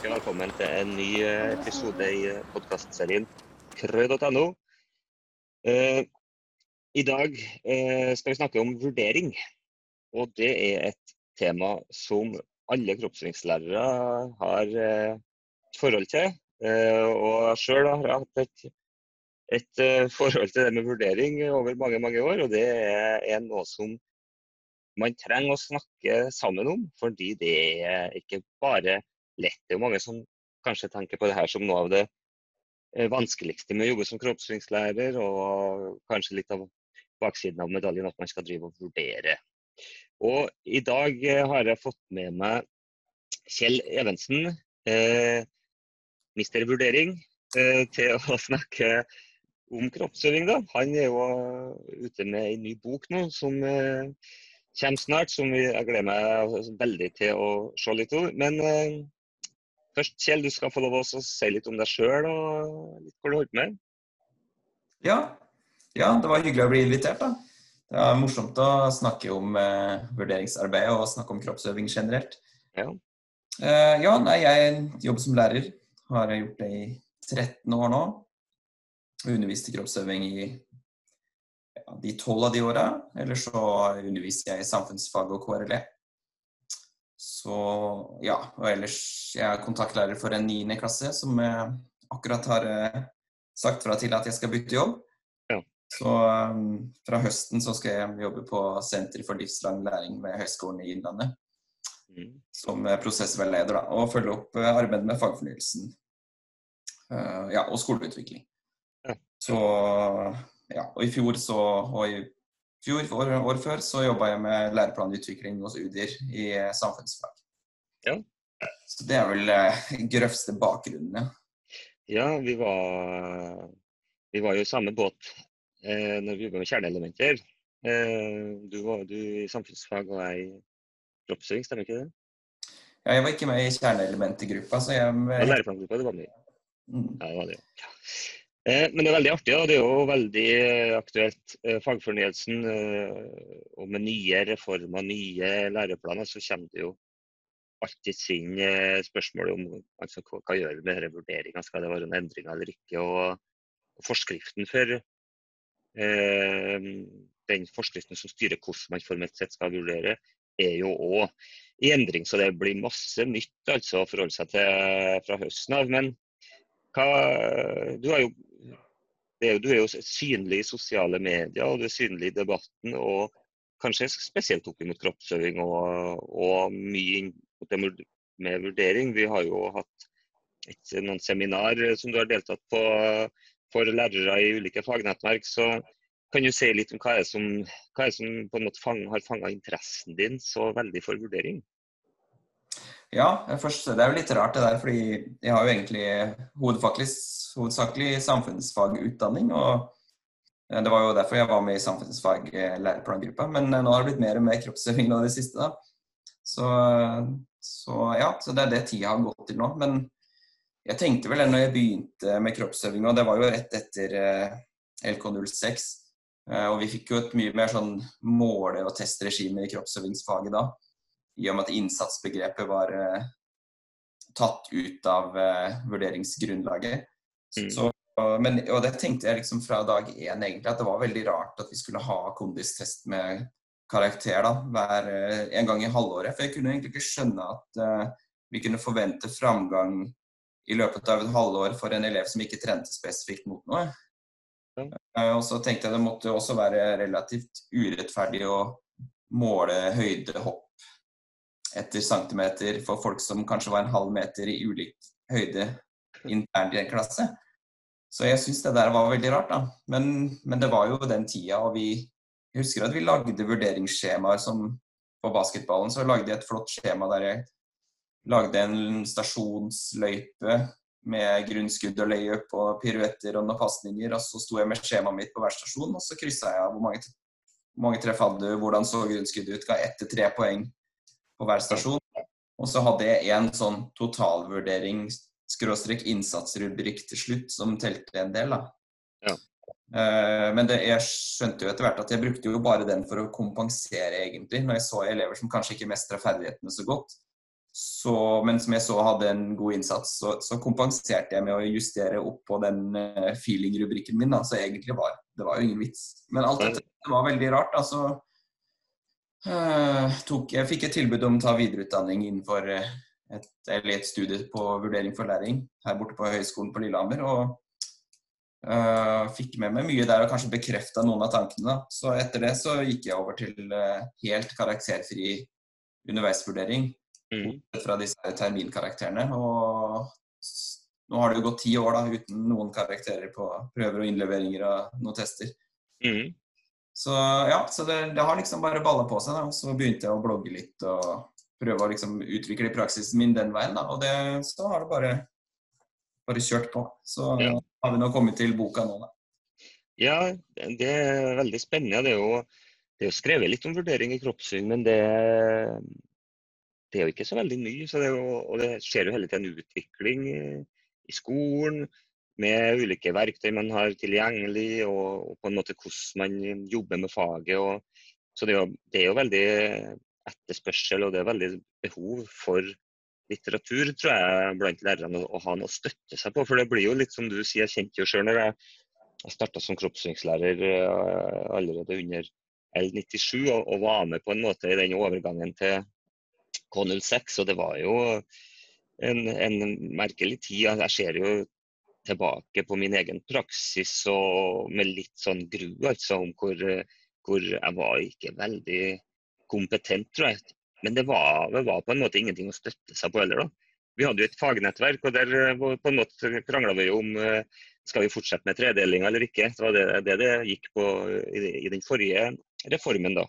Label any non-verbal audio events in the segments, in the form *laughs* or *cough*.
ønsker velkommen til en ny eh, episode i podkastserien krø.no. Eh, I dag eh, skal vi snakke om vurdering. Og det er et tema som alle kroppsøvingslærere har eh, et forhold til. Eh, og sjøl har jeg hatt et, et eh, forhold til det med vurdering over mange, mange år. Og det er noe som man trenger å snakke sammen om, fordi det er ikke bare lett. Det er jo mange som kanskje tenker på det her som noe av det eh, vanskeligste med å jobbe som kroppsøvingslærer, og kanskje litt av baksiden av medaljen at man skal drive og vurdere. Og i dag eh, har jeg fått med meg Kjell Evensen, eh, mister vurdering, eh, til å *laughs* snakke om kroppsøving. da. Han er jo ute med en ny bok nå som eh, kommer snart, som jeg gleder meg veldig til å se litt over. Men eh, Først, Kjell, du skal få lov å si litt om deg sjøl og litt hva du holder med. Ja. ja, det var hyggelig å bli invitert. da. Det var morsomt å snakke om eh, vurderingsarbeidet og snakke om kroppsøving generelt. Ja. Eh, ja, nei, jeg jobber som lærer. Har jeg gjort det i 13 år nå. Undervist i kroppsøving i ja, de tolv av de åra. Eller så underviste jeg i samfunnsfag og KRLE. Så ja. Og ellers jeg er kontaktlærer for en niende klasse som jeg akkurat har eh, sagt fra til at jeg skal bytte jobb. Ja. Så um, fra høsten så skal jeg jobbe på Senter for livslang læring ved Høgskolen i Innlandet. Mm. Som prosessveileder, da. Og følge opp arbeidet med fagfornyelsen. Uh, ja, og skoleutvikling. Ja. Så ja. Og i fjor så og i fjor, år, år før, så jobba jeg med læreplanutvikling hos UDIR i eh, samfunnsfag. Ja. Så det er vel eh, grøvste bakgrunnen, ja. Ja, vi var, vi var jo i samme båt eh, når vi jobba med kjerneelementer. Eh, du var du i samfunnsfag og jeg i kroppsøving, stemmer ikke det? Ja, jeg var ikke med i kjerneelementgruppa, så jeg ja, Læreplangruppa det var med? Mm. Ja, det var det. Ja. Eh, men det er veldig artig, og det er jo veldig eh, aktuelt. Eh, fagfornyelsen og med nye reformer, nye læreplaner, så kommer det jo alltid inn spørsmål om altså, hva, hva gjør vi med denne vurderinga, skal det være en endring eller ikke. Og, og forskriften for eh, den forskriften som styrer hvordan man formelt sett skal vurdere, er jo òg i endring. Så det blir masse nytt altså, å forholde seg til fra høsten av. Men hva, du har jo er, du er jo synlig i sosiale medier, og du er synlig i debatten. og Kanskje spesielt opp mot kroppsøving og, og mye med vurdering. Vi har jo hatt et, noen seminar som du har deltatt på for lærere i ulike fagnettverk. så kan du si litt om hva er som, hva er som på en måte fang, har fanga interessen din så veldig for vurdering? Ja, først, det er jo litt rart det der, fordi jeg har jo egentlig hovedsakelig samfunnsfagutdanning. og eh, Det var jo derfor jeg var med i samfunnsfag eh. Men eh, nå har det blitt mer og mer kroppsøving nå i det siste. da. Så, så, ja, så det er det tida har gått til nå. Men jeg tenkte vel når jeg begynte med kroppsøving, og det var jo rett etter LK06, og vi fikk jo et mye mer sånn måle- og testregime i kroppsøvingsfaget da i og med at innsatsbegrepet var uh, tatt ut av uh, vurderingsgrunnlaget. Mm. Så, men, og det tenkte jeg liksom fra dag én, egentlig, at det var veldig rart at vi skulle ha kondistest med karakter da, hver, uh, en gang i halvåret. For jeg kunne egentlig ikke skjønne at vi kunne forvente framgang i løpet av et halvår for en elev som ikke trente spesifikt mot noe. Mm. og så tenkte jeg det måtte også være relativt urettferdig å måle høydehopp etter centimeter for folk som kanskje var en halv meter i ulik høyde internt i en klasse. Så jeg syns det der var veldig rart, da. Men, men, det var jo den tida, og vi Jeg husker at vi lagde vurderingsskjemaer som På basketballen så lagde jeg et flott skjema der jeg lagde en stasjonsløype med grunnskudd og layup og piruetter og noen pasninger, og så sto jeg med skjemaet mitt på hver stasjon, og så kryssa jeg av hvor mange, hvor mange treff hadde du, hvordan så grunnskuddet ut, ga ett til tre poeng på hver stasjon. Og så hadde jeg en sånn totalvurdering, skråstrek innsatsrubrikk til slutt, som telte en del. da. Ja. Uh, men det, jeg skjønte jo etter hvert at jeg brukte jo bare den for å kompensere, egentlig. Når jeg så elever som kanskje ikke mestra ferdighetene så godt. så, men som jeg så hadde en god innsats, så, så kompenserte jeg med å justere opp på den uh, feeling-rubrikken min. Da. Så egentlig var det var jo ingen vits. Men alt dette det var veldig rart. Altså, tok, jeg fikk et tilbud om å ta videreutdanning innenfor uh, et, eller et studie på vurdering for læring her borte på Høgskolen på Lillehammer. og Uh, fikk med meg mye der og kanskje bekrefta noen av tankene. Da. Så etter det så gikk jeg over til uh, helt karakterfri underveisvurdering. Mm. Fra disse terminkarakterene. Og nå har det jo gått ti år da, uten noen karakterer på prøver og innleveringer og noen tester. Mm. Så ja, så det, det, har liksom bare balla på seg. da, og Så begynte jeg å blogge litt og prøve å liksom utvikle praksisen min den veien. da, Og det, så har det bare, bare kjørt på. Så ja har vi nå kommet til boka nå, da. Ja, det er veldig spennende. Det er jo, det er jo skrevet litt om vurdering i kroppssyn, men det, det, er jo ikke så veldig ny. Så det jo, og det skjer jo hele tiden en utvikling i skolen med ulike verktøy man har tilgjengelig, og, på en måte hvordan man jobber med faget. Og, så det er, jo, det er jo veldig etterspørsel og det er veldig behov for litteratur tror jeg, blant lærerne å, ha noe å støtte seg på. For det blir jo litt som du sier, jeg kjente jo sjøl når jeg, jeg starta som kroppssynslærer uh, allerede under L97 og, og, var med på en måte i den overgangen til K06. Og det var jo en, en merkelig tid. Jeg ser jo tilbake på min egen praksis og med litt sånn gru, altså, om hvor, hvor jeg var ikke veldig kompetent, tror jeg, men det var, det var, på en måte ingenting å støtte seg på heller. da. Vi hadde jo et fagnettverk, og der eh, på en måte krangla vi om uh, skal vi fortsette med tredelinga eller ikke. Det var det det, det gikk på i, den forrige reformen. da.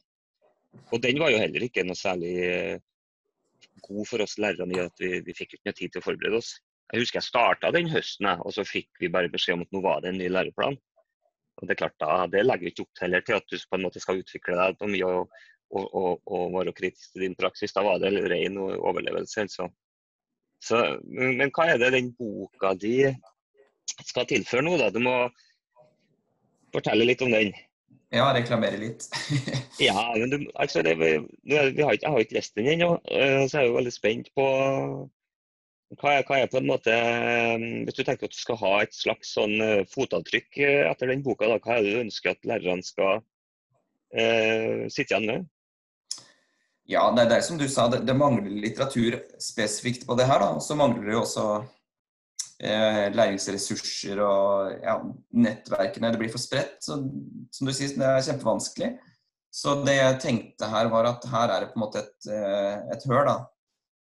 Og den var jo heller ikke noe særlig uh, god for oss lærerne i at vi, vi fikk ikke noe tid til å forberede oss. Jeg husker jeg starta den høsten, og så fikk vi bare beskjed om at nå var det en ny læreplan. Og Det er klart da, det legger vi ikke opp til heller til at du på en måte skal utvikle deg på mye og og, og, og, være kritisk til din praksis. Da var det ren overlevelse. Altså. Så, men hva er det den boka di skal tilføre nå? da? Du må fortelle litt om den. Ja, reklamere litt. *laughs* ja, men du, altså, det, vi, Jeg har ikke lest den ennå, eh, så jeg er jo veldig spent på hva er, hva er, på en måte eh, Hvis du tenker at du skal ha et slags sånn eh, fotavtrykk etter den boka, da, hva er det du ønsker at lærerne skal eh, sitte igjen med? Ja, det er det som du sa, det, det mangler litteratur spesifikt på det her. da, Så mangler det jo også eh, læringsressurser og ja, nettverkene. Det blir for spredt. Så, som du sier, det er kjempevanskelig. Så det jeg tenkte her, var at her er det på en måte et, eh, et høl. da.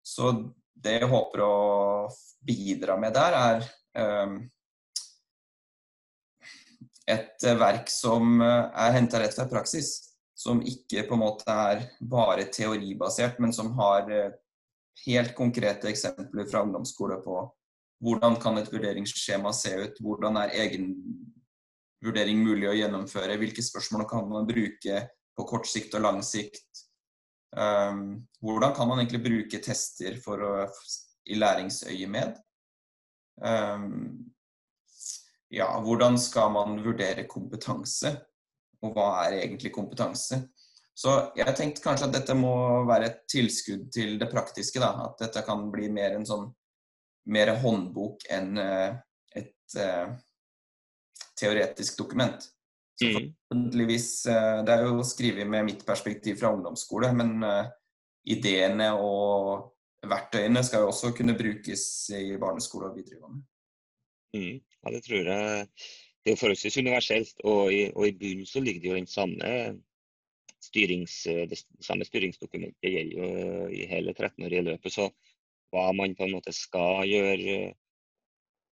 Så det jeg håper å bidra med der, er eh, et verk som eh, er henta rett fra praksis som ikke på en måte er bare teoribasert, men som har eh, helt konkrete eksempler fra ungdomsskole på hvordan kan et vurderingsskjema se ut, hvordan er egen vurdering mulig å gjennomføre, hvilke spørsmål kan man bruke på kort sikt og lang sikt. Um, hvordan kan man egentlig bruke tester for å, i læringsøyemed? Um, ja, hvordan skal man vurdere kompetanse? og hva er egentlig kompetanse. Så jeg tenkte kanskje at dette må være et tilskudd til det praktiske. Da. At dette kan bli mer en sånn mer håndbok enn uh, et uh, teoretisk dokument. Så mm. forhåpentligvis uh, Det er jo skrevet med mitt perspektiv fra ungdomsskole, men ideene og verktøyene skal jo også kunne brukes i barneskole og videregående. Mm. Ja, det tror jeg det er forholdsvis universelt, og i, og i bunnen så ligger det jo den samme styrings, det samme styringsdokumentet gjelder jo i hele 13-årige løpet. Så hva man på en måte skal gjøre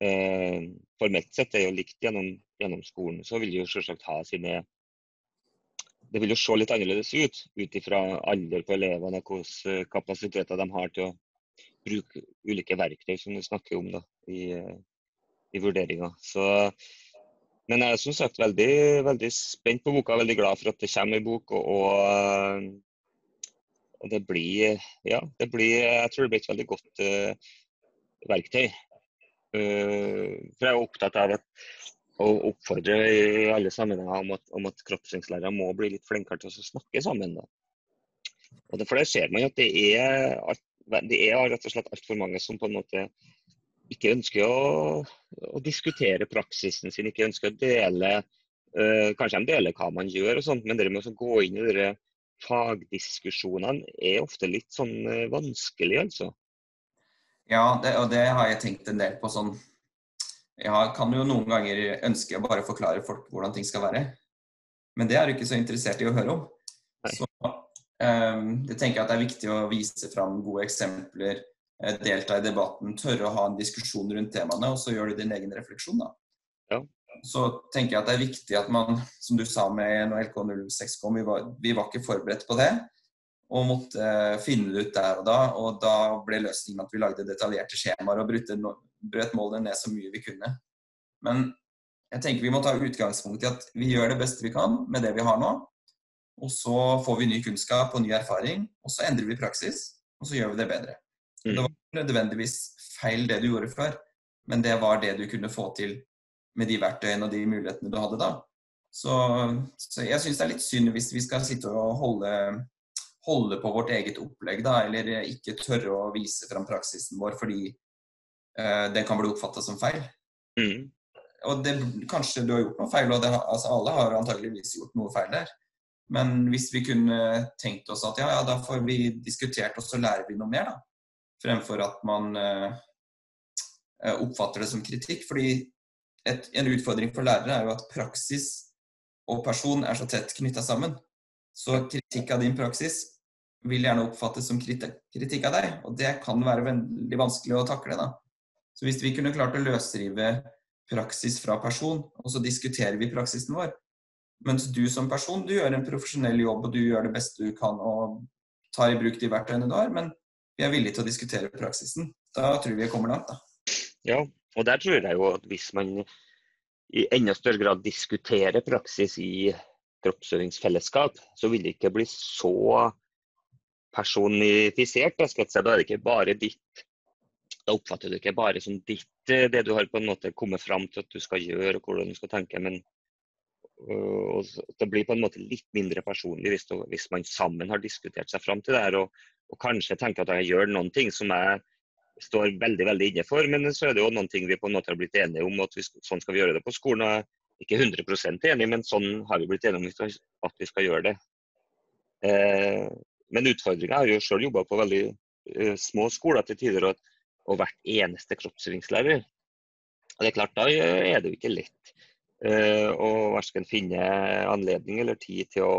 eh, formelt sett, er jo likt gjennom, gjennom skolen. Så vil det jo selvsagt ha sine Det vil jo se litt annerledes ut ut ifra alder på elevene, hvilke kapasiteter de har til å bruke ulike verktøy som du snakker om da, i, i vurderinga. Men jeg er som sagt veldig, veldig spent på boka, veldig glad for at det kommer en bok. Og, og, og, det blir Ja, det blir Jeg tror det blir et veldig godt uh, verktøy. Uh, for jeg er opptatt av at, å oppfordre i alle sammenhenger om at, om at kroppsøvingslærere må bli litt flinkere til å snakke sammen. Da. Og for der ser man at det er, det er rett og slett altfor mange som på en måte ikke ønsker å, å diskutere praksisen sin, ikke ønsker å dele øh, Kanskje de deler hva man gjør, og sånt, men det med å gå inn i de fagdiskusjonene er ofte litt sånn uh, vanskelig, altså. Ja, det, og det har jeg tenkt en del på sånn Jeg kan jo noen ganger ønske å bare forklare folk hvordan ting skal være. Men det er du ikke så interessert i å høre om. Så um, jeg tenker at det er viktig å vise fram gode eksempler, Eh, delta i debatten, tørre å ha en diskusjon rundt temaene, og så gjør du din egen refleksjon. da. Ja. Så tenker jeg at det er viktig at man, som du sa med når LK06 kom, vi var, vi var ikke forberedt på det. Og måtte uh, finne det ut der og da. Og da ble løsningen at vi lagde detaljerte skjemaer og brøt, målene ned så mye vi kunne. Men jeg tenker vi må ta utgangspunkt i at vi gjør det beste vi kan med det vi har nå. Og så får vi ny kunnskap og ny erfaring, og så endrer vi praksis, og så gjør vi det bedre. Det var ikke nødvendigvis feil det du gjorde før, men det var det du kunne få til med de verktøyene og de mulighetene du hadde da. Så, så jeg syns det er litt synd hvis vi skal sitte og holde, holde, på vårt eget opplegg, da, eller ikke tørre å vise fram praksisen vår fordi uh, den kan bli oppfatta som feil. Mm. Og det, kanskje du har gjort noe feil, og det, altså alle har antageligvis gjort noe feil der. Men hvis vi kunne tenkt oss at ja, ja, da får vi diskutert, og så lærer vi noe mer, da fremfor at man eh, eh, oppfatter det som kritikk. Fordi et, en utfordring for lærere er jo at praksis og person er så tett knytta sammen. Så kritikk av din praksis vil gjerne oppfattes som kritikk av deg, og det kan være veldig vanskelig å takle. da. Så hvis vi kunne klart å løsrive praksis fra person, og så diskuterer vi praksisen vår, mens du som person du gjør en profesjonell jobb og du gjør det beste du kan og tar i bruk de verktøyene du har, men vi er villige til å diskutere praksisen. Da tror vi vi kommer langt. da. Ja, og der tror jeg jo at hvis man i enda større grad diskuterer praksis i kroppsøvingsfellesskap, så vil det ikke bli så personifisert. Da, skal jeg si. da er det ikke bare ditt. Da oppfatter du ikke bare som ditt eh, det du har på en måte kommet fram til at du skal gjøre og hvordan du skal tenke. men og det blir på en måte litt mindre personlig hvis, hvis man sammen har diskutert seg fram til det her. Og, og kanskje tenker at jeg gjør noen ting som jeg står veldig veldig inne for, men så er det jo noen ting vi på en måte har blitt enige om at vi, sånn skal vi gjøre det på skolen. Er ikke 100% enig, men sånn har vi blitt enige om at vi skal gjøre det. Eh, men utfordringa har jo sjøl jobba på veldig eh, små skoler til tider og, og vært eneste kroppsøvingslærer. Og det er klart, Da er det jo ikke lett eh, å verken finne anledning eller tid til å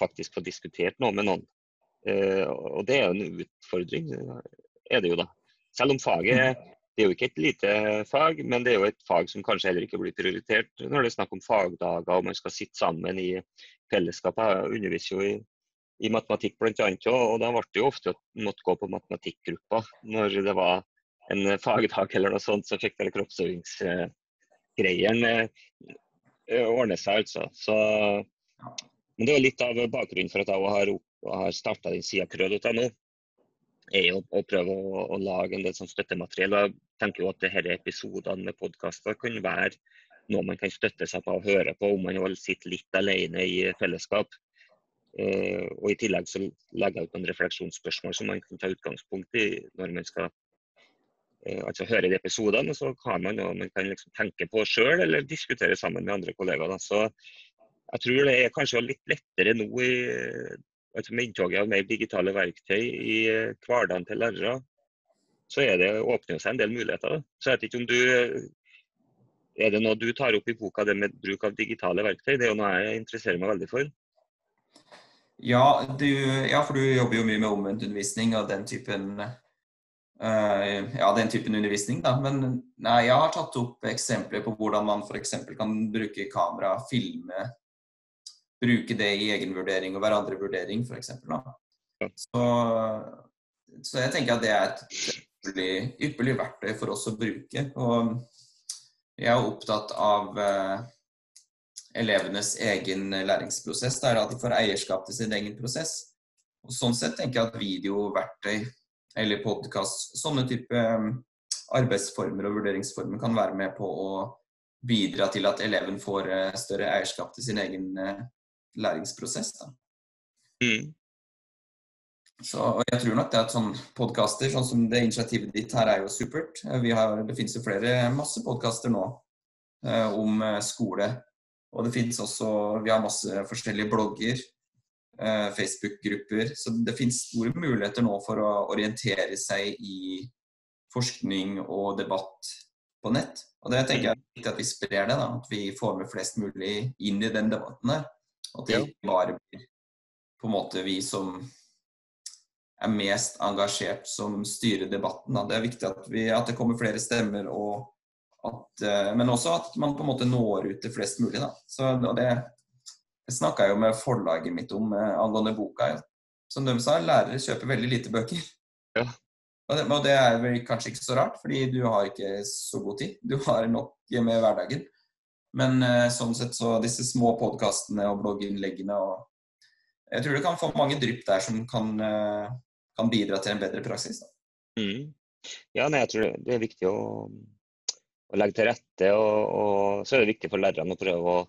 faktisk få diskutert noe med noen. Eh, og det er jo en utfordring, er det jo da. Selv om faget det er jo ikke et lite fag, men det er jo et fag som kanskje heller ikke blir prioritert når det er snakk om fagdager og man skal sitte sammen i fellesskap. Jeg underviser jo i, i matematikk bl.a. Og da ble det jo ofte at måtte gå på matematikkgruppa når det var en fagdag eller noe sånt, så fikk vel kroppsøvingsgreiene eh, ordne seg, altså. Så, men det er litt av bakgrunnen for at jeg har har starta den sida krø.no, er jo å prøve å, å, lage en del sånn støttemateriell. Jeg tenker jo at disse episodene med podkaster kan være noe man kan støtte seg på og høre på om man sitter sitte litt alene i fellesskap. Uh, og I tillegg så legger jeg ut noen refleksjonsspørsmål som man kan ta utgangspunkt i når man skal uh, altså høre de episodene. Så har man man kan liksom tenke på sjøl eller diskutere sammen med andre kollegaer. Da. Så jeg tror det er kanskje litt lettere nå i altså med inntoget av mer digitale verktøy i eh, hverdagen til lærere, så er det, åpner seg en del muligheter. Så jeg vet ikke om du Er det noe du tar opp i boka, det med bruk av digitale verktøy? Det er jo noe jeg interesserer meg veldig for. Ja, du, ja for du jobber jo mye med omvendt undervisning og den typen uh, ja, den typen undervisning. Da. Men nei, jeg har tatt opp eksempler på hvordan man f.eks. kan bruke kamera, filme bruke det i egenvurdering og hverandrevurdering f.eks. Så, så jeg tenker at det er et ypperlig, ypperlig, verktøy for oss å bruke. Og jeg er opptatt av eh, elevenes egen læringsprosess. Det er at de får eierskap til sin egen prosess. Og Sånn sett tenker jeg at videoverktøy eller podkast, sånne type eh, arbeidsformer og vurderingsformer kan være med på å bidra til at eleven får eh, større eierskap til sin egen eh, læringsprosess. Da. Mm. Så, og jeg tror nok det at sånn podkaster, sånn som det initiativet ditt her, er jo supert. Vi har, det finnes jo flere, masse podkaster nå eh, om eh, skole. Og det finnes også Vi har masse forskjellige blogger, eh, Facebook-grupper. Så det finnes store muligheter nå for å orientere seg i forskning og debatt på nett. Og det tenker jeg er viktig at vi sprer det, da, at vi får med flest mulig inn i den debatten der. At det ikke bare blir på en måte vi som er mest engasjert som styrer debatten. Da. Det er viktig at, vi, at, det kommer flere stemmer, at, uh, men også at man på en måte når ut til flest mulig. Da. Så, det, jeg snakka jo med forlaget mitt om uh, angående boka. Som de sa, lærere kjøper veldig lite bøker. Ja. Og det, og det, er vel kanskje ikke så rart, fordi du har ikke så god tid. Du har nok med hverdagen. Men uh, sånn sett så disse små podkastene og blogginnleggene og Jeg tror du kan få mange drypp der som kan kan bidra til en bedre praksis. Mm. Ja, nei, jeg tror det er viktig å, å legge til rette, og, og, så er det viktig for lærerne å prøve å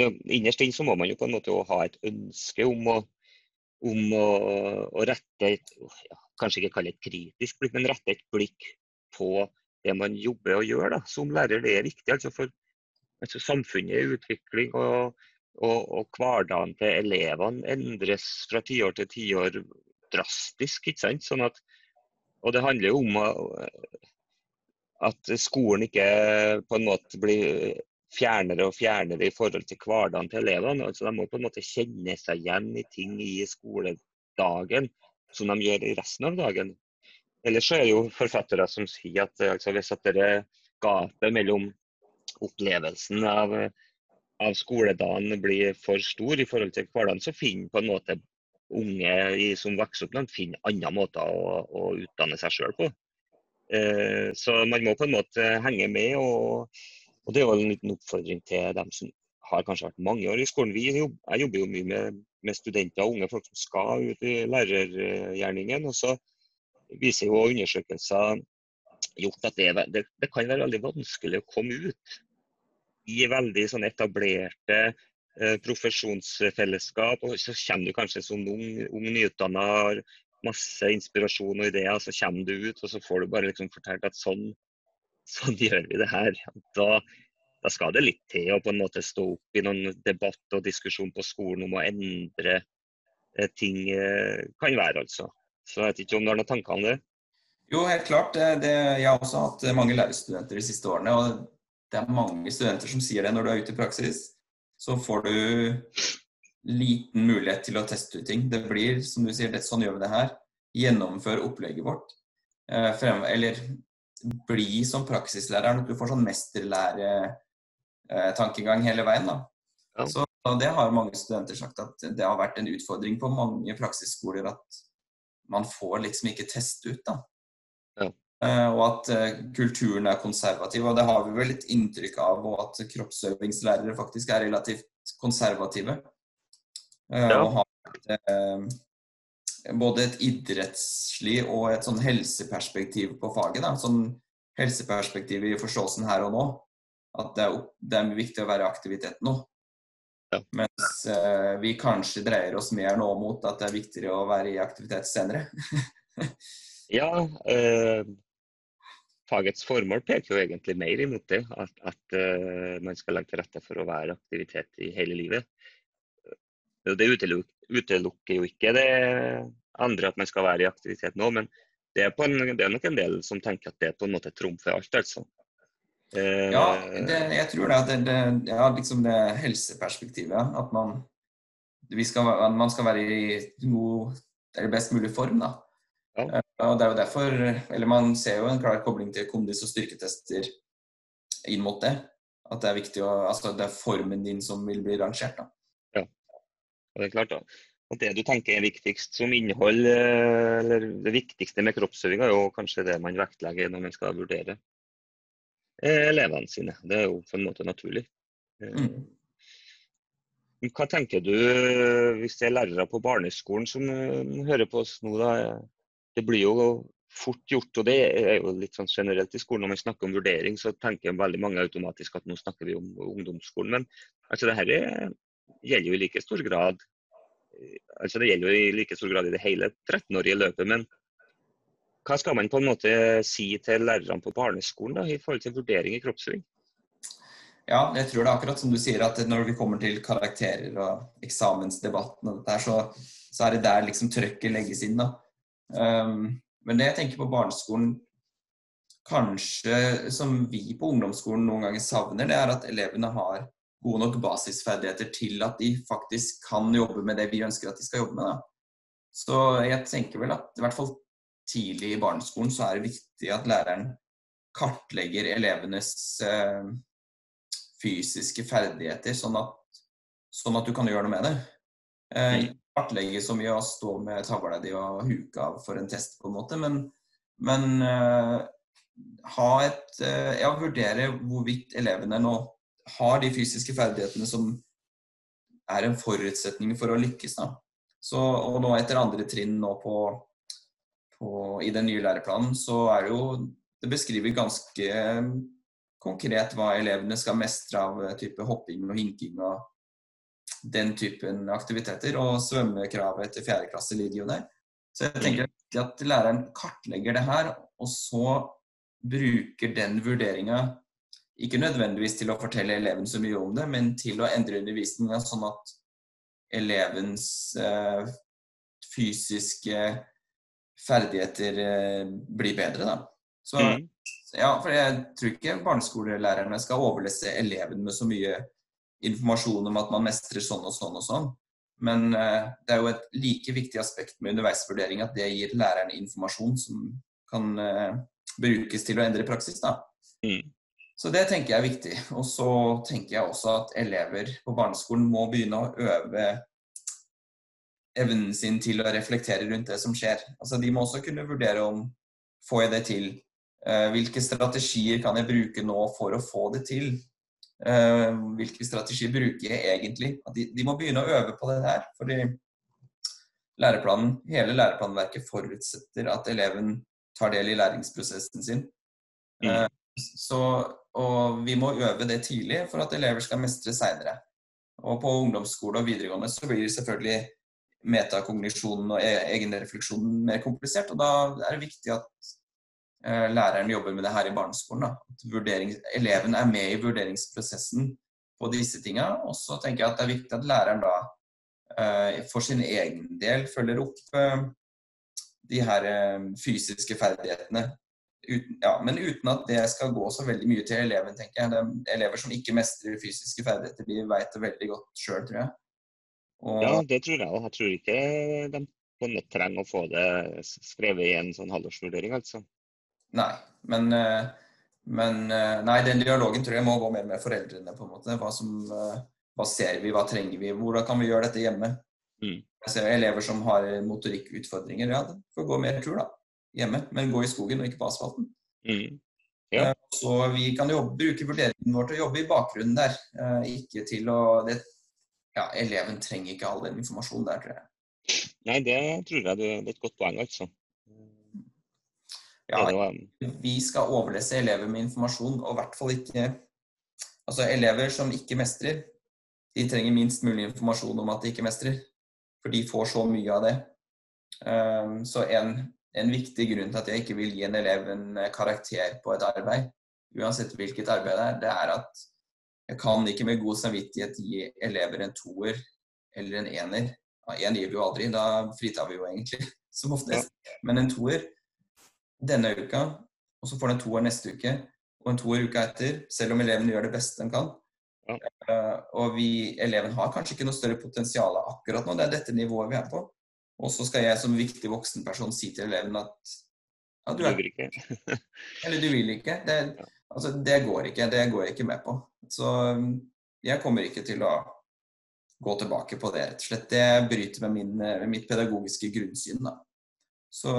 Innerst inne så må man jo på en måte ha et ønske om å, om å, å rette et ja, Kanskje ikke kalle det et kritisk blikk, men rette et blikk på det man jobber og gjør da, som lærer. Det er viktig altså for altså, samfunnet i utvikling. og og, og, hverdagen til elevene endres fra tiår til tiår drastisk. ikke sant? Sånn at, og det handler jo om at skolen ikke på en måte blir fjernere og fjernere i forhold til hverdagen til elevene. altså De må på en måte kjenne seg igjen i ting i skoledagen som de gjør i resten av dagen. Ellers er det jo forfattere som sier at altså, hvis at det gapet mellom opplevelsen av, av skoledagen blir for stor i forhold til hverdagen, så finner på en måte unge som vokser opp, de finner andre måter å, å utdanne seg sjøl på. Eh, så man må på en måte henge med. Og, og det er jo en liten oppfordring til dem som har kanskje vært mange år i skolen. Vi, jeg jobber jo mye med, med studenter og unge folk som skal ut i lærergjerningen. og så viser jo undersøkelser gjort at det, det, det, kan være veldig vanskelig å komme ut i veldig sånn etablerte Eh, profesjonsfellesskap. Og så kommer du kanskje som ung, ung nyutdanna, har masse inspirasjon og ideer, så kommer du ut og så får du bare liksom fortalt at sånn, *laughs* sånn gjør vi det her. Da, da, skal det litt til å på en måte stå opp i noen debatt og diskusjon på skolen om å endre eh, ting. Eh, kan være, altså. Så jeg vet ikke om du har noen tanker om det? Jo, helt klart. Det, jeg har også hatt mange lærerstudenter de siste årene. og det er mange studenter som sier det når du er ute i praksis så får du liten mulighet til å teste ut ting. Det blir, som du sier, det, sånn gjør vi det her. Gjennomfør opplegget vårt. Eh, frem, eller bli som praksislærer. Du får sånn mesterlæretankegang hele veien. da. Ja. Så Det har mange studenter sagt at det har vært en utfordring på mange praksisskoler at man får liksom ikke teste ut. da. Eh, og at eh, kulturen er konservativ. Og det har vi vel litt inntrykk av, og at kroppsøvingslærere faktisk er relativt konservative. Eh, ja. Og har et, både et idrettslig og et sånn helseperspektiv på faget. Da. Sånn helseperspektiv i forståelsen her og nå. At det er, det er viktig å være i aktivitet nå. Ja. Mens eh, vi kanskje dreier oss mer nå mot at det er viktigere å være i aktivitet senere. *laughs* ja, eh, fagets formål peker jo egentlig mer imot det. At, at uh, man skal legge til rette for å være aktivitet i hele livet. Det utelukker, jo ikke det andre at man skal være i aktivitet nå, men det er, en, det er, nok en del som tenker at det på en måte trumfer alt, altså. Uh, ja, det, jeg tror det. Det, det, ja, liksom det helseperspektivet. At man, skal, man skal være i god, eller best mulig form. da. Ja. Eh, og det er jo derfor, eller Man ser jo en klar kobling til kondis og styrketester inn mot det. At det er viktig å, altså det er formen din som vil bli rangert. da. Ja, det er klart. da. Og Det du tenker er viktigst som innhold, eh, eller det viktigste med kroppsøving, er jo kanskje det man vektlegger når man skal vurdere eh, elevene sine. Det er jo på en måte naturlig. Mm. Hva tenker du hvis det er lærere på barneskolen som hører på oss nå? da? Det blir jo fort gjort, og det er jo litt sånn generelt i skolen. Når man snakker om vurdering, så tenker veldig mange automatisk at nå snakker vi om ungdomsskolen. Men altså det her gjelder jo i like stor grad altså Det gjelder jo i like stor grad i det hele 13-årige løpet. Men hva skal man på en måte si til lærerne på barneskolen da, i forhold til vurdering i kroppsving? Ja, jeg tror det er akkurat som du sier, at når vi kommer til karakterer og eksamensdebatten, og dette så, så er det der liksom trøkket legges inn. da. Um, men det jeg tenker på barneskolen, kanskje som vi på ungdomsskolen noen ganger savner, det er at elevene har gode nok basisferdigheter til at de faktisk kan jobbe med det vi ønsker at de skal jobbe med. Da. Så jeg tenker vel at i hvert fall tidlig i barneskolen så er det viktig at læreren kartlegger elevenes eh, fysiske ferdigheter, sånn at, sånn at, du kan gjøre noe med det. Eh, mm. kartlegge så mye å stå med tavla di og huke av for en test, på en måte, men, men eh, ha et eh, Ja, vurdere hvorvidt elevene nå har de fysiske ferdighetene som er en forutsetning for å lykkes. Da. Så, og nå etter andre trinn nå på, på, i den nye læreplanen, så er det jo Det beskriver ganske konkret hva elevene skal mestre av type hopping og hinking og den typen aktiviteter. Og svømmekravet til fjerde klasse ligger jo der. Så jeg tenker at læreren kartlegger det her, og så bruker den vurderinga ikke nødvendigvis til å fortelle eleven så mye om det, men til å endre undervisninga sånn at elevens eh, fysiske ferdigheter eh, blir bedre. Da. Så, mm. ja, for jeg tror ikke barneskolelærerne skal overlesse eleven med så mye informasjon om at man mestrer sånn og sånn og sånn. Men eh, det er jo et like viktig aspekt med underveisvurdering at det gir lærerne informasjon som kan eh, brukes til å endre praksis. Da. Mm. Så det tenker jeg er viktig. Og så tenker jeg også at elever på barneskolen må begynne å øve evnen sin til å reflektere rundt det som skjer. Altså, de må også kunne vurdere om får jeg det til. Uh, hvilke strategier kan jeg bruke nå for å få det til? Uh, hvilke strategier bruker jeg egentlig? De, de, må begynne å øve på det her. fordi læreplanen, hele læreplanverket forutsetter at eleven tar del i læringsprosessen sin. Mm. Uh, så, og vi må øve det tidlig for at elever skal mestre seinere. Og på ungdomsskole og videregående så blir selvfølgelig metakognisjonen og e-, egenrefleksjonen mer komplisert. Og da er det viktig at eh, læreren jobber med det her i barneskolen. At eleven er med i vurderingsprosessen på disse tinga. Og så tenker jeg at det er viktig at læreren da eh, for sin egen del følger opp eh, de her eh, fysiske ferdighetene Uten, ja, men uten at det skal gå så veldig mye til eleven, tenker jeg. Det elever som ikke mestrer fysiske ferdigheter, de vet det veldig godt sjøl, tror jeg. Og... Ja, det tror jeg òg. Jeg tror ikke de trenger å få det skrevet i en sånn halvårsvurdering, altså. Nei, men, eh, men eh, Nei, den dialogen tror jeg må gå mer med foreldrene, på en måte. Hva, som, eh, hva ser vi, hva trenger vi, hvordan kan vi gjøre dette hjemme? Mm. Jeg ser elever som har motorikkutfordringer, ja, det får gå mer tur, da hjemme, men gå i skogen og ikke på asfalten. Mm. Ja. Så vi kan jobbe, bruke vurderingen vår til å jobbe i bakgrunnen der, ikke til å det, ja, Eleven trenger ikke all den informasjonen der, tror jeg. Nei, det tror jeg det er et godt poeng, altså. Ja, vi skal overlese elever med informasjon, og i hvert fall ikke Altså, elever som ikke mestrer, de trenger minst mulig informasjon om at de ikke mestrer. For de får så mye av det. Eh, så en en viktig grunn til at jeg ikke vil gi en elev en eh, karakter på et arbeid, uansett hvilket arbeid det er, det er at jeg kan ikke med god samvittighet gi elever en toer eller en ener. Én gir vi jo aldri, da fritar vi jo egentlig, *laughs* som oftest. Men en toer denne uka, og så får den en toer neste uke, og en toer uka etter, selv om eleven gjør det beste den kan. Ja. Uh, og vi, eleven har kanskje ikke noe større potensial akkurat nå, det er dette nivået vi er på. Og så skal jeg som viktig voksenperson si til eleven at ja, du, er, du vil ikke. *laughs* eller du vil ikke. Det, altså, det går ikke. Det går jeg ikke med på. Så um, jeg kommer ikke til å gå tilbake på det, rett og slett. Det bryter med, min, med mitt pedagogiske grunnsyn. da. Så,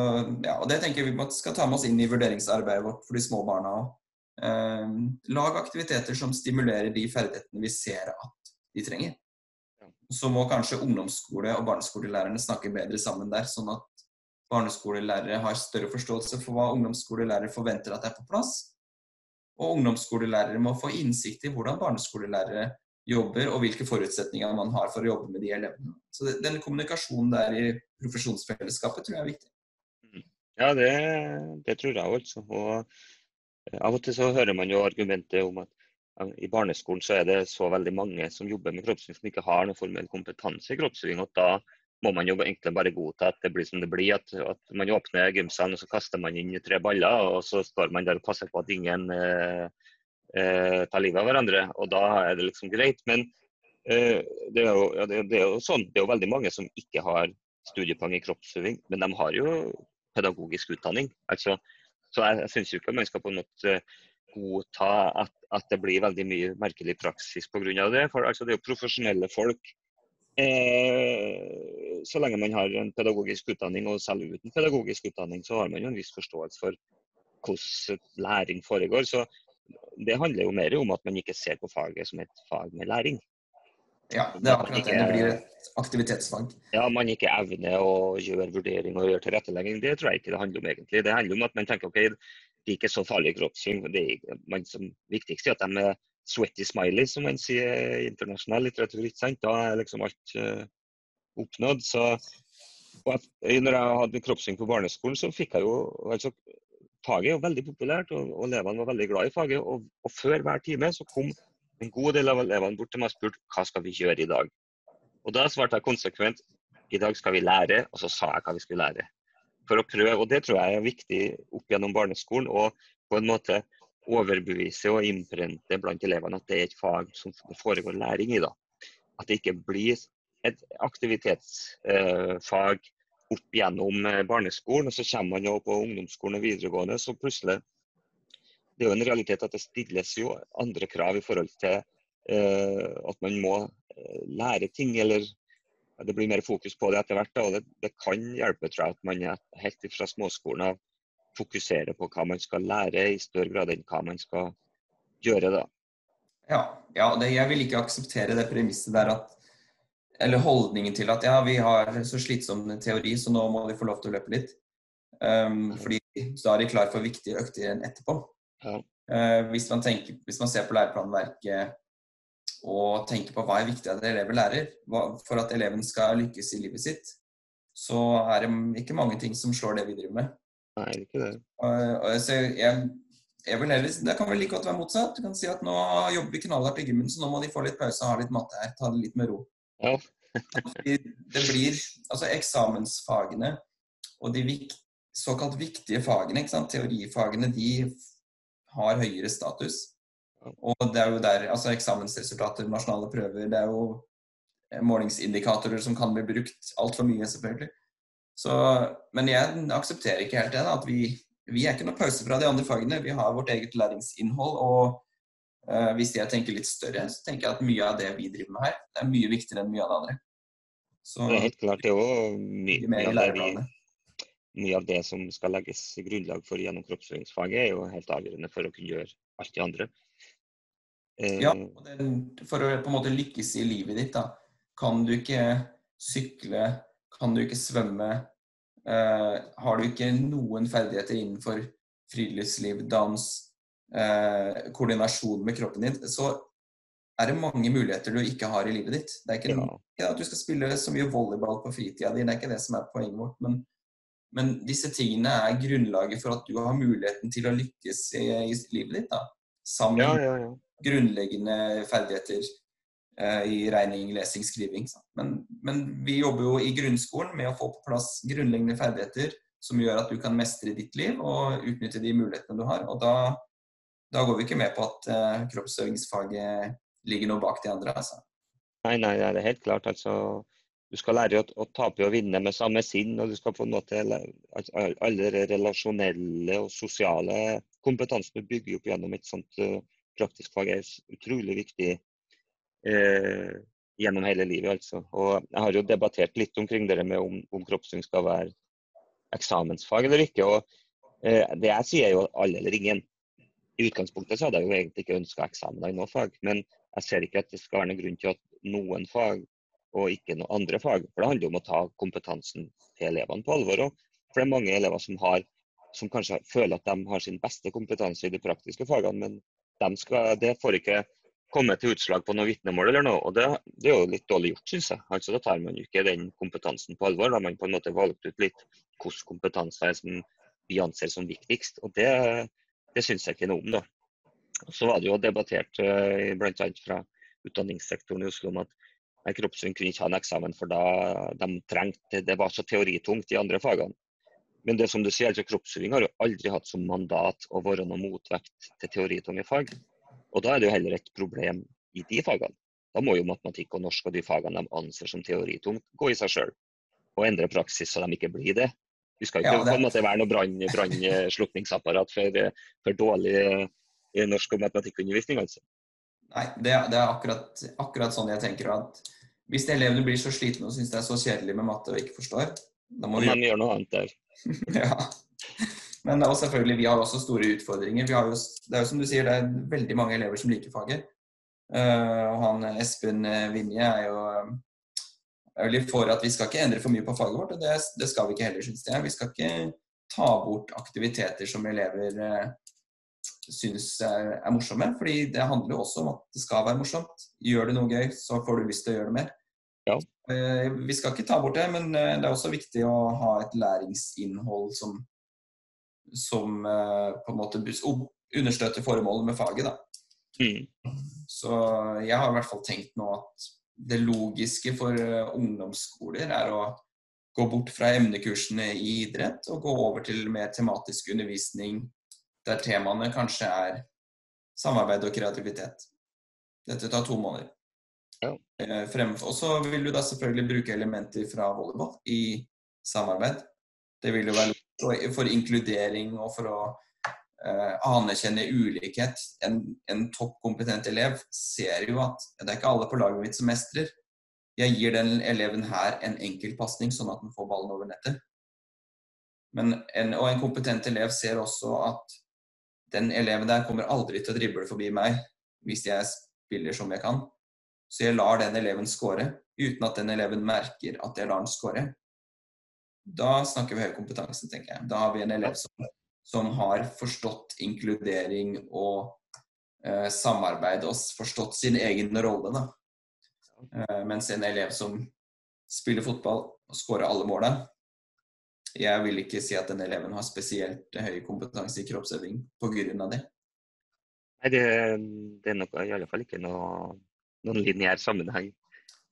ja, og Det tenker vi skal ta med oss inn i vurderingsarbeidet vårt for de små barna. Eh, lag aktiviteter som stimulerer de ferdighetene vi ser at de trenger. Så må kanskje ungdomsskole- og barneskolelærerne snakke bedre sammen der, sånn at barneskolelærere har større forståelse for hva ungdomsskolelærere forventer at er på plass. Og ungdomsskolelærere må få innsikt i hvordan barneskolelærere jobber, og hvilke forutsetninger man har for å jobbe med de elevene. Så den kommunikasjonen der i profesjonsfellesskapet tror jeg er viktig. Ja, det, det tror jeg altså. Og eh, av og til så hører man jo argumentet om at i barneskolen så er det så veldig mange som jobber med kroppsøving som ikke har noen formell kompetanse i kroppsøving. Og da må man jo egentlig bare godta at det blir som det blir. At, at man åpner gymsalen og så kaster man inn tre baller, og så står man der og passer på at ingen eh, eh, tar livet av hverandre. Og da er det liksom greit. Men eh, det, er jo, ja, det, er jo, sånn, det er jo veldig mange som ikke har studiepoeng i kroppsøving, men de har jo pedagogisk utdanning. Altså, så jeg, jeg syns ikke man skal på en måte godta at, at, det blir veldig mye merkelig praksis pga. det. For altså, det er jo profesjonelle folk. Eh, så lenge man har en pedagogisk utdanning, og selv uten pedagogisk utdanning, så har man jo en viss forståelse for hvordan læring foregår. Så det handler jo mer om at man ikke ser på faget som et fag med læring. Ja, det er akkurat det. Det blir et aktivitetsfag. Ja, man ikke evner å gjøre vurdering og gjøre tilrettelegging. Det tror jeg ikke det handler om egentlig. Det handler om at man tenker ok, det er ikke så farlig kroppssyn. Det er man som viktigst er at de er sweaty smiley, som man sier i internasjonal litteratur. ikke sant? Da er liksom alt uh, oppnådd. Så at, når jeg hadde kroppssyn på barneskolen, så fikk jeg jo altså, Faget er jo veldig populært, og, og elevene var veldig glad i faget. Og, og før hver time så kom en god del av elevene bort til meg spurte hva skal vi gjøre i dag. Og Da svarte jeg konsekvent i dag skal vi lære, og så sa jeg hva vi skulle lære. For å prøve, og Det tror jeg er viktig opp gjennom barneskolen. og på en måte overbevise og innprente blant elevene at det er et fag som foregår læring i. da. At det ikke blir et aktivitetsfag eh, opp gjennom eh, barneskolen, og så kommer man jo på ungdomsskolen og videregående, så plutselig det er jo en realitet at det stilles jo andre krav i forhold til eh, at man må eh, lære ting, eller det blir mer fokus på det etter hvert. og det, det, kan hjelpe tror jeg, at man helt fra småskolen av fokuserer på hva man skal lære, i større grad enn hva man skal gjøre. da. Ja, ja det, jeg vil ikke akseptere det premisset der at eller holdningen til at ja, vi har så slitsom teori, så nå må vi få lov til å løpe litt. Um, fordi da er de klar for viktige økter etterpå. Uh, hvis, man tenker, hvis, man ser på læreplanverket og tenker på hva er viktig at elever lærer for at eleven skal lykkes i livet sitt, så er det ikke mange ting som slår det vi driver med. Nei, ikke det. Jeg, jeg, jeg vil heller, det kan vel like godt være motsatt. Du kan si at nå jobber vi knallhardt i gymmen, så nå må de få litt pause og ha litt matte her. Ta det litt med ro. Ja. *laughs* det blir altså eksamensfagene og de vik, såkalt viktige fagene, ikke sant? teorifagene, de har høyere status. Og det er jo der altså eksamensresultater, nasjonale prøver, det er jo eh, målingsindikatorer som kan bli brukt altfor mye, selvfølgelig. Så, men jeg aksepterer ikke helt det. Da, at vi, vi er ikke noe pause fra de andre fagene. Vi har vårt eget læringsinnhold. Og uh, hvis jeg tenker litt større, så tenker jeg at mye av det vi driver med her, det er mye viktigere enn mye av det andre. Så, det er helt klart. Det er jo mye, mye av det vi mye av det som skal legges i grunnlag for gjennom kroppsøvingsfaget, er jo helt avgjørende for å kunne gjøre alt det andre. Ja, eh, for å på en måte lykkes i livet ditt, da, kan du ikke sykle, kan du ikke svømme, eh, har du ikke noen ferdigheter innenfor friluftsliv, dans, eh, koordinasjon med kroppen din, så er det mange muligheter du ikke har i livet ditt. Det er ikke, ja. at du skal spille så mye volleyball på fritida di, det er ikke det som er poenget vårt. men men disse tingene er grunnlaget for at du har muligheten til å lykkes i, i livet ditt. da. Sammen ja, ja, ja. grunnleggende ferdigheter eh, i regning, lesing, skriving. Men, men, vi jobber jo i grunnskolen med å få på plass grunnleggende ferdigheter som gjør at du kan mestre ditt liv og utnytte de mulighetene du har. Og da, da går vi ikke med på at eh, kroppsøvingsfaget ligger noe bak de andre. altså. Nei, nei, det er helt klart. altså du skal lære å, å tape og vinne med samme sinn, og du skal få noe til alle de relasjonelle og sosiale kompetansene du bygger opp gjennom et sånt uh, praktisk fag, er utrolig viktig uh, gjennom hele livet. altså. Og Jeg har jo debattert litt omkring det med om, om kroppsøving skal være eksamensfag eller ikke. og uh, Det jeg sier er jo alle eller ingen. I utgangspunktet så hadde jeg jo egentlig ikke ønska eksamen i noe fag, men jeg ser ikke at det skal være noen grunn til at noen fag og ikke noen andre fag. For Det handler om å ta kompetansen til elevene på alvor. For det er mange elever som, har, som kanskje føler at de har sin beste kompetanse i de praktiske fagene, men de skal, det får ikke komme til utslag på noe vitnemål eller noe. og Det, det er jo litt dårlig gjort, syns jeg. Altså, Da tar man jo ikke den kompetansen på alvor. Da har man på en måte valgt ut litt hvilken kompetanse er som vi anser som viktigst. og Det, det syns jeg ikke noe om. da. Så var det jo debattert uh, bl.a. fra utdanningssektoren i Oslo om at kroppsøving kunne ikke ha en eksamen, for da de trengte, det var så teoritungt i andre fagene. Men det som du sier, altså kroppsøving har jo aldri hatt som mandat å være noe motvekt til teoritunge fag. Og da er det jo heller et problem i de fagene. Da må jo matematikk og norsk og de fagene de anser som teoritungt, gå i seg sjøl. Og endre praksis så de ikke blir det. Vi skal ikke ja, det... på en måte være noe brannslukningsapparat for, for dårlig norsk og matematikkundervisning, altså. Nei, det, det er akkurat, akkurat, sånn jeg tenker at hvis elevene blir så slitne og syns det er så kjedelig med matte og ikke forstår, da må vi gjøre noe annet der. *laughs* ja. Men og selvfølgelig, vi har også store utfordringer. Jo, det er jo som du sier, det er veldig mange elever som liker faget. Uh, og han Espen Vinje er jo er veldig for at vi skal ikke endre for mye på faget vårt. og Det, det skal vi ikke heller, syns jeg. Vi skal ikke ta bort aktiviteter som elever uh, syns er, er, morsomme. fordi det handler jo også om at det skal være morsomt. Gjør du noe gøy, så får du lyst til å gjøre det mer. Ja. Eh, vi skal ikke ta bort det, men eh, det er også viktig å ha et læringsinnhold som, som eh, på en måte understøtter formålet med faget. Mm. Så jeg har i hvert fall tenkt nå at det logiske for ungdomsskoler er å gå bort fra emnekursene i idrett og gå over til mer tematisk undervisning der temaene kanskje er samarbeid og kreativitet. Dette tar to måneder. Ja. Eh, og så vil du da selvfølgelig bruke elementer fra volleyball i samarbeid. Det vil jo være for inkludering og for å eh, anerkjenne ulikhet. En, en toppkompetent elev ser jo at det er ikke alle på laget mitt som mestrer. Jeg gir den eleven her en enkel pasning, sånn at den får ballen over nettet. Men en, og en kompetent elev ser også at den eleven der kommer aldri til å drible forbi meg hvis jeg spiller som jeg kan. Så jeg lar den eleven score, uten at den eleven merker at jeg lar den score. Da snakker vi høy kompetanse, tenker jeg. Da har vi en elev som, som har forstått inkludering og eh, samarbeid og forstått sin egen rolle. Da. Eh, mens en elev som spiller fotball og scorer alle måla, jeg vil ikke si at den eleven har spesielt høy kompetanse i kroppsøving pga. det. Nei, det, det er nok i alle fall ikke noe noen lineær sammenheng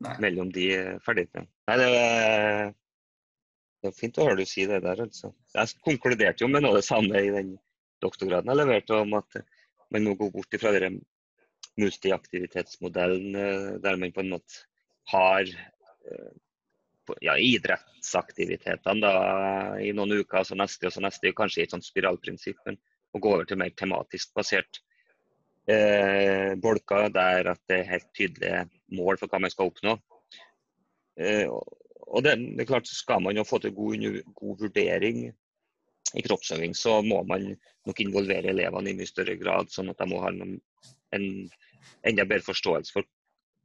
Nei. mellom de ferdighetene. Nei, det det er fint å høre du si det der. altså. Jeg konkluderte jo med noe av det samme i den doktorgraden jeg leverte, om at man må gå bort fra den multiaktivitetsmodellen eh, der man på en måte har eh, ja, idrettsaktivitetene da, i noen uker, så neste og så neste, kanskje i et sånt spiralprinsipp, men å gå over til mer tematisk basert eh, bolker der at det er helt tydelige mål for hva man skal oppnå. Eh, og det, det, er klart, Skal man jo få til god, god vurdering i kroppsøving, så må man nok involvere elevene i mye større grad, sånn at de må ha en, en enda bedre forståelse for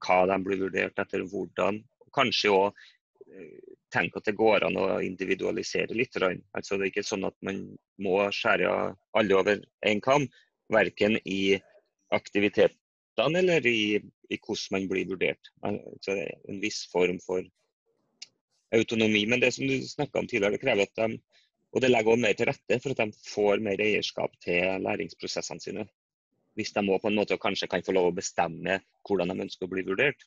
hva de blir vurdert etter, hvordan. Kanskje òg eh, tenke at det går an å individualisere litt. Altså Det er ikke sånn at man må skjære alle over én kam, verken i aktivitetene eller i, i, hvordan man blir vurdert. Altså en viss form for autonomi. Men det som du snakka om tidligere, det krever at de og det legger også mer til rette for at de får mer eierskap til læringsprosessene sine. Hvis de må på en måte kanskje kan få lov å bestemme hvordan de ønsker å bli vurdert.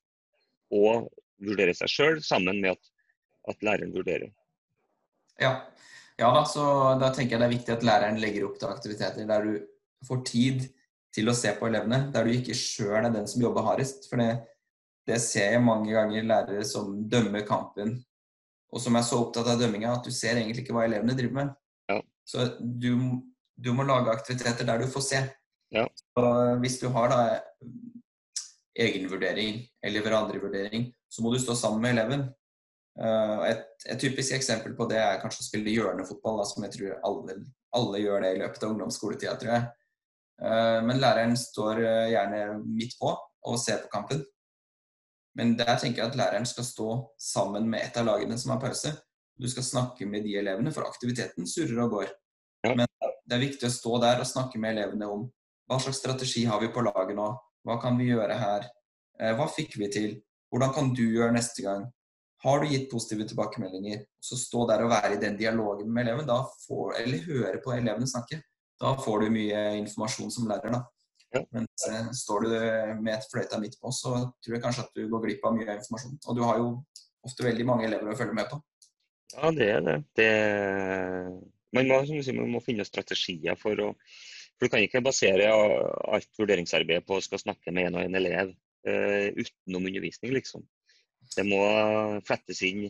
Og vurdere seg sjøl sammen med at, at, læreren vurderer. Ja. ja da, så da tenker jeg det er viktig at læreren legger opp til aktiviteter der du får tid til å se på elevene, der du ikke sjøl er den som jobber hardest. For det, det, ser jeg mange ganger lærere som dømmer kampen, og som er så opptatt av dømminga at du ser egentlig ikke hva elevene driver med. Ja. Så du, du, må lage aktiviteter der du får se. Ja. Hvis du har da egenvurdering eller hverandrevurdering, så må du stå sammen med eleven. Uh, et, et, typisk eksempel på det er kanskje å spille hjørnefotball, da, som jeg tror alle, alle, gjør det i løpet av ungdomsskoletida, tror jeg. Eh, men læreren står eh, gjerne midt på og ser på kampen. Men der tenker jeg at læreren skal stå sammen med et av lagene som har pause. Du skal snakke med de elevene, for aktiviteten surrer og går. Men det er viktig å stå der og snakke med elevene om hva slags strategi har vi på laget nå, Hva kan vi gjøre her? Eh, hva fikk vi til? Hvordan kan du gjøre neste gang? Har du gitt positive tilbakemeldinger? Så stå der og være i den dialogen med eleven, får, eller høre på elevene snakke. Da får du mye informasjon som lærer. da. Ja. Men eh, står du med et fløyta midt på, så tror jeg kanskje at du går glipp av mye informasjon. Og du har jo ofte veldig mange elever å følge med på. Ja, det er det. det man, må, som du sier, man må finne strategier for å For du kan ikke basere alt vurderingsarbeidet på å skal snakke med en og en elev uh, utenom undervisning, liksom. Det må flettes inn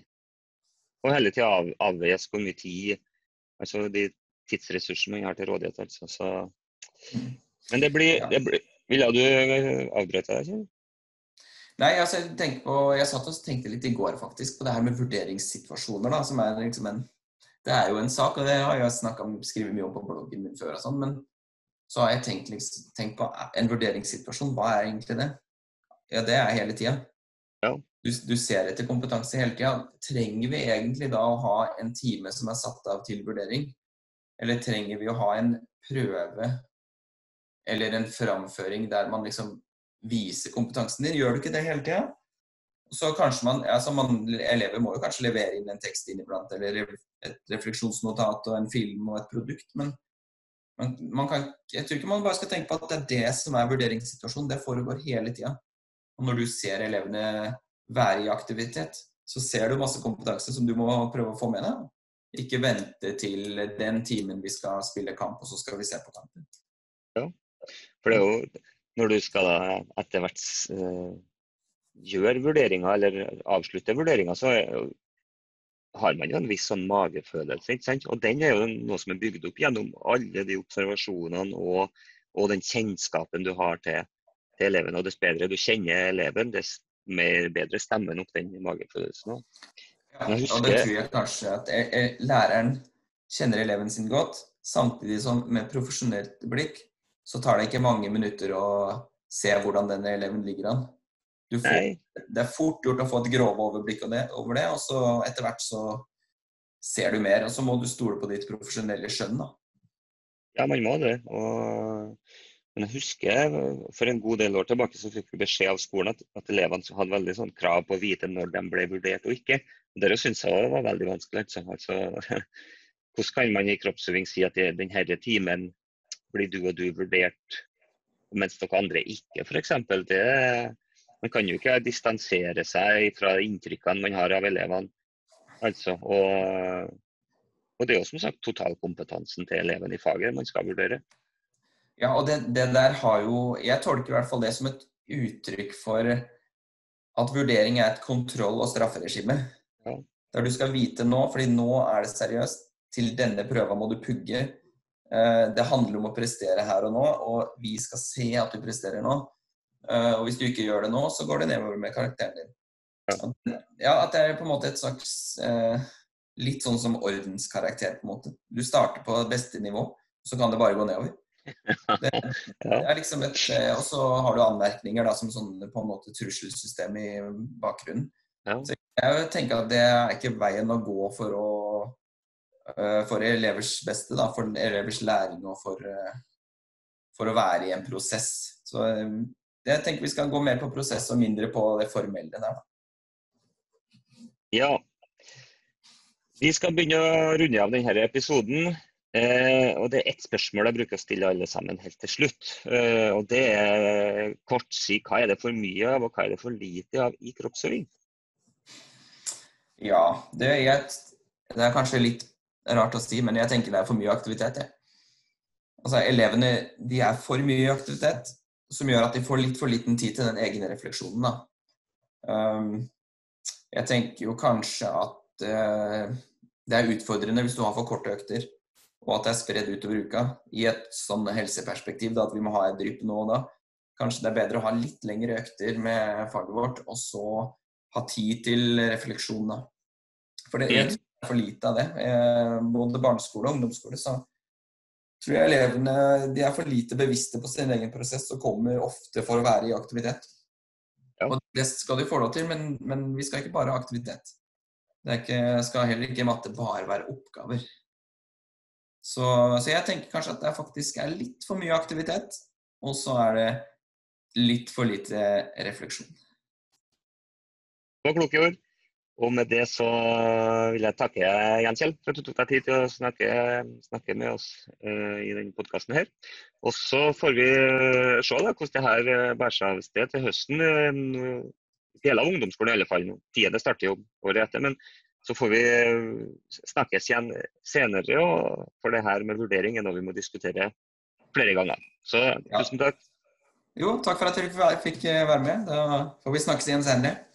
og hele tida av, avveies hvor mye tid Altså de tidsressursene man har til rådighet. Altså. Så, men det blir, det blir Ville du avbrøt deg, Kjell? Nei, altså, jeg, på, jeg satt og tenkte litt i går faktisk på det her med vurderingssituasjoner. da, som er liksom en, Det er jo en sak, og det har jeg om, skrevet mye om på bloggen min før. og sånn, Men så har jeg tenkt, liksom, tenkt på en vurderingssituasjon. Hva er egentlig det? Ja, det er hele tida. Ja. Du, du, ser etter kompetanse hele tida. Trenger vi egentlig da å ha en time som er satt av til vurdering? Eller trenger vi å ha en prøve eller en framføring der man liksom viser kompetansen din? Gjør du ikke det hele tida? Så kanskje man, altså man, Elever må jo kanskje levere inn en tekst inniblant, eller et refleksjonsnotat og en film og et produkt. Men man kan, jeg tror ikke man bare skal tenke på at det er det som er vurderingssituasjonen. Det foregår hele tida. Og når du ser elevene være i aktivitet, så ser du masse kompetanse som du må prøve å få med deg. Ikke vente til den timen vi skal spille kamp, og så skal vi se på kampen. Ja, for det er jo når du skal da etter hvert uh, gjøre vurderinger eller avslutte vurderinger, så har man jo en viss sånn magefølelse. ikke sant? Og den er jo noe som er bygd opp gjennom alle de observasjonene og, og den kjennskapen du har til til eleven. Og dess bedre du kjenner eleven, dess mer bedre stemmer nok den magefølelsen. Ja, og det tror jeg kanskje at læreren kjenner eleven sin godt, samtidig som med profesjonelt blikk så tar det ikke mange minutter å se hvordan denne eleven ligger an. Får, det er fort gjort å få et grove overblikk over det, og så etter hvert så ser du mer. Og så må du stole på ditt profesjonelle skjønn. da. Ja, man må det. Og men jeg husker for en god del år tilbake så fikk vi beskjed av skolen at, at elevene hadde veldig sånn krav på å vite når de ble vurdert og ikke. Det syns jeg var veldig vanskelig. Altså, *laughs* hvordan kan man i kroppsøving si at i denne timen blir du og du vurdert, mens dere andre ikke, f.eks. Man kan jo ikke distansere seg fra inntrykkene man har av elevene. Altså, og, og det er jo som sagt totalkompetansen til eleven i faget man skal vurdere. Ja, og det, det, der har jo Jeg tolker i hvert fall det som et uttrykk for at vurdering er et kontroll- og strafferegime. Ja. Der du skal vite nå, fordi nå er det seriøst. Til denne prøva må du pugge. Eh, det handler om å prestere her og nå, og vi skal se at du presterer nå. Eh, og hvis du ikke gjør det nå, så går det nedover med karakteren din. Ja, ja at det er på en måte et slags eh, Litt sånn som ordenskarakter, på en måte. Du starter på beste nivå, så kan det bare gå nedover. *laughs* Det, det er liksom et, eh, Og så har du anmerkninger da, som sånn på en måte trusselsystem i bakgrunnen. Ja. Så jeg tenker at det er ikke veien å gå for å eh, for elevers beste, da, for elevers læring og for, eh, for å være i en prosess. Så jeg tenker vi skal gå mer på prosess og mindre på det formelle der. Ja. Vi skal begynne å runde av denne episoden. Eh, og Det er ett spørsmål jeg bruker å stille alle sammen helt til slutt. Eh, og Det er kort si hva er det for mye av og hva er det for lite av i kroppsøving? Ja, det er, et, det er kanskje litt rart å si, men jeg tenker det er for mye aktivitet. Jeg. Altså, Elevene de er for mye aktivitet, som gjør at de får litt for liten tid til den egne refleksjonen. Um, jeg tenker jo kanskje at uh, det er utfordrende hvis du har for korte økter og at det er spredd utover uka. I et sånn helseperspektiv, da, at vi må ha et drypp nå og da. Kanskje det er bedre å ha litt lengre økter med faget vårt, og så ha tid til refleksjon. da. For det er for lite av det. Eh, både barneskole og ungdomsskole så tror jeg elevene de er for lite bevisste på sin egen prosess og kommer ofte for å være i aktivitet. Ja. Og Det skal de få lov til, men, men, vi skal ikke bare ha aktivitet. Det ikke, skal heller ikke matte bare være oppgaver. Så, så, jeg tenker kanskje at det faktisk er litt for mye aktivitet. Og så er det litt for lite refleksjon. Det var kloke ord. Og med det så vil jeg takke Jens Kjell for at du tok deg tid til å snakke, snakke med oss uh, i denne podkasten her. Og så får vi uh, se da, hvordan det her uh, bærer seg av sted til høsten. Deler av ungdomsskolen i alle fall. Tiende starter jo året etter. Men så får vi snakkes igjen senere. Og for det her med vurdering er noe vi må diskutere flere ganger. Så tusen takk. Jo, takk for at dere fikk være med. Da får vi snakkes igjen senere.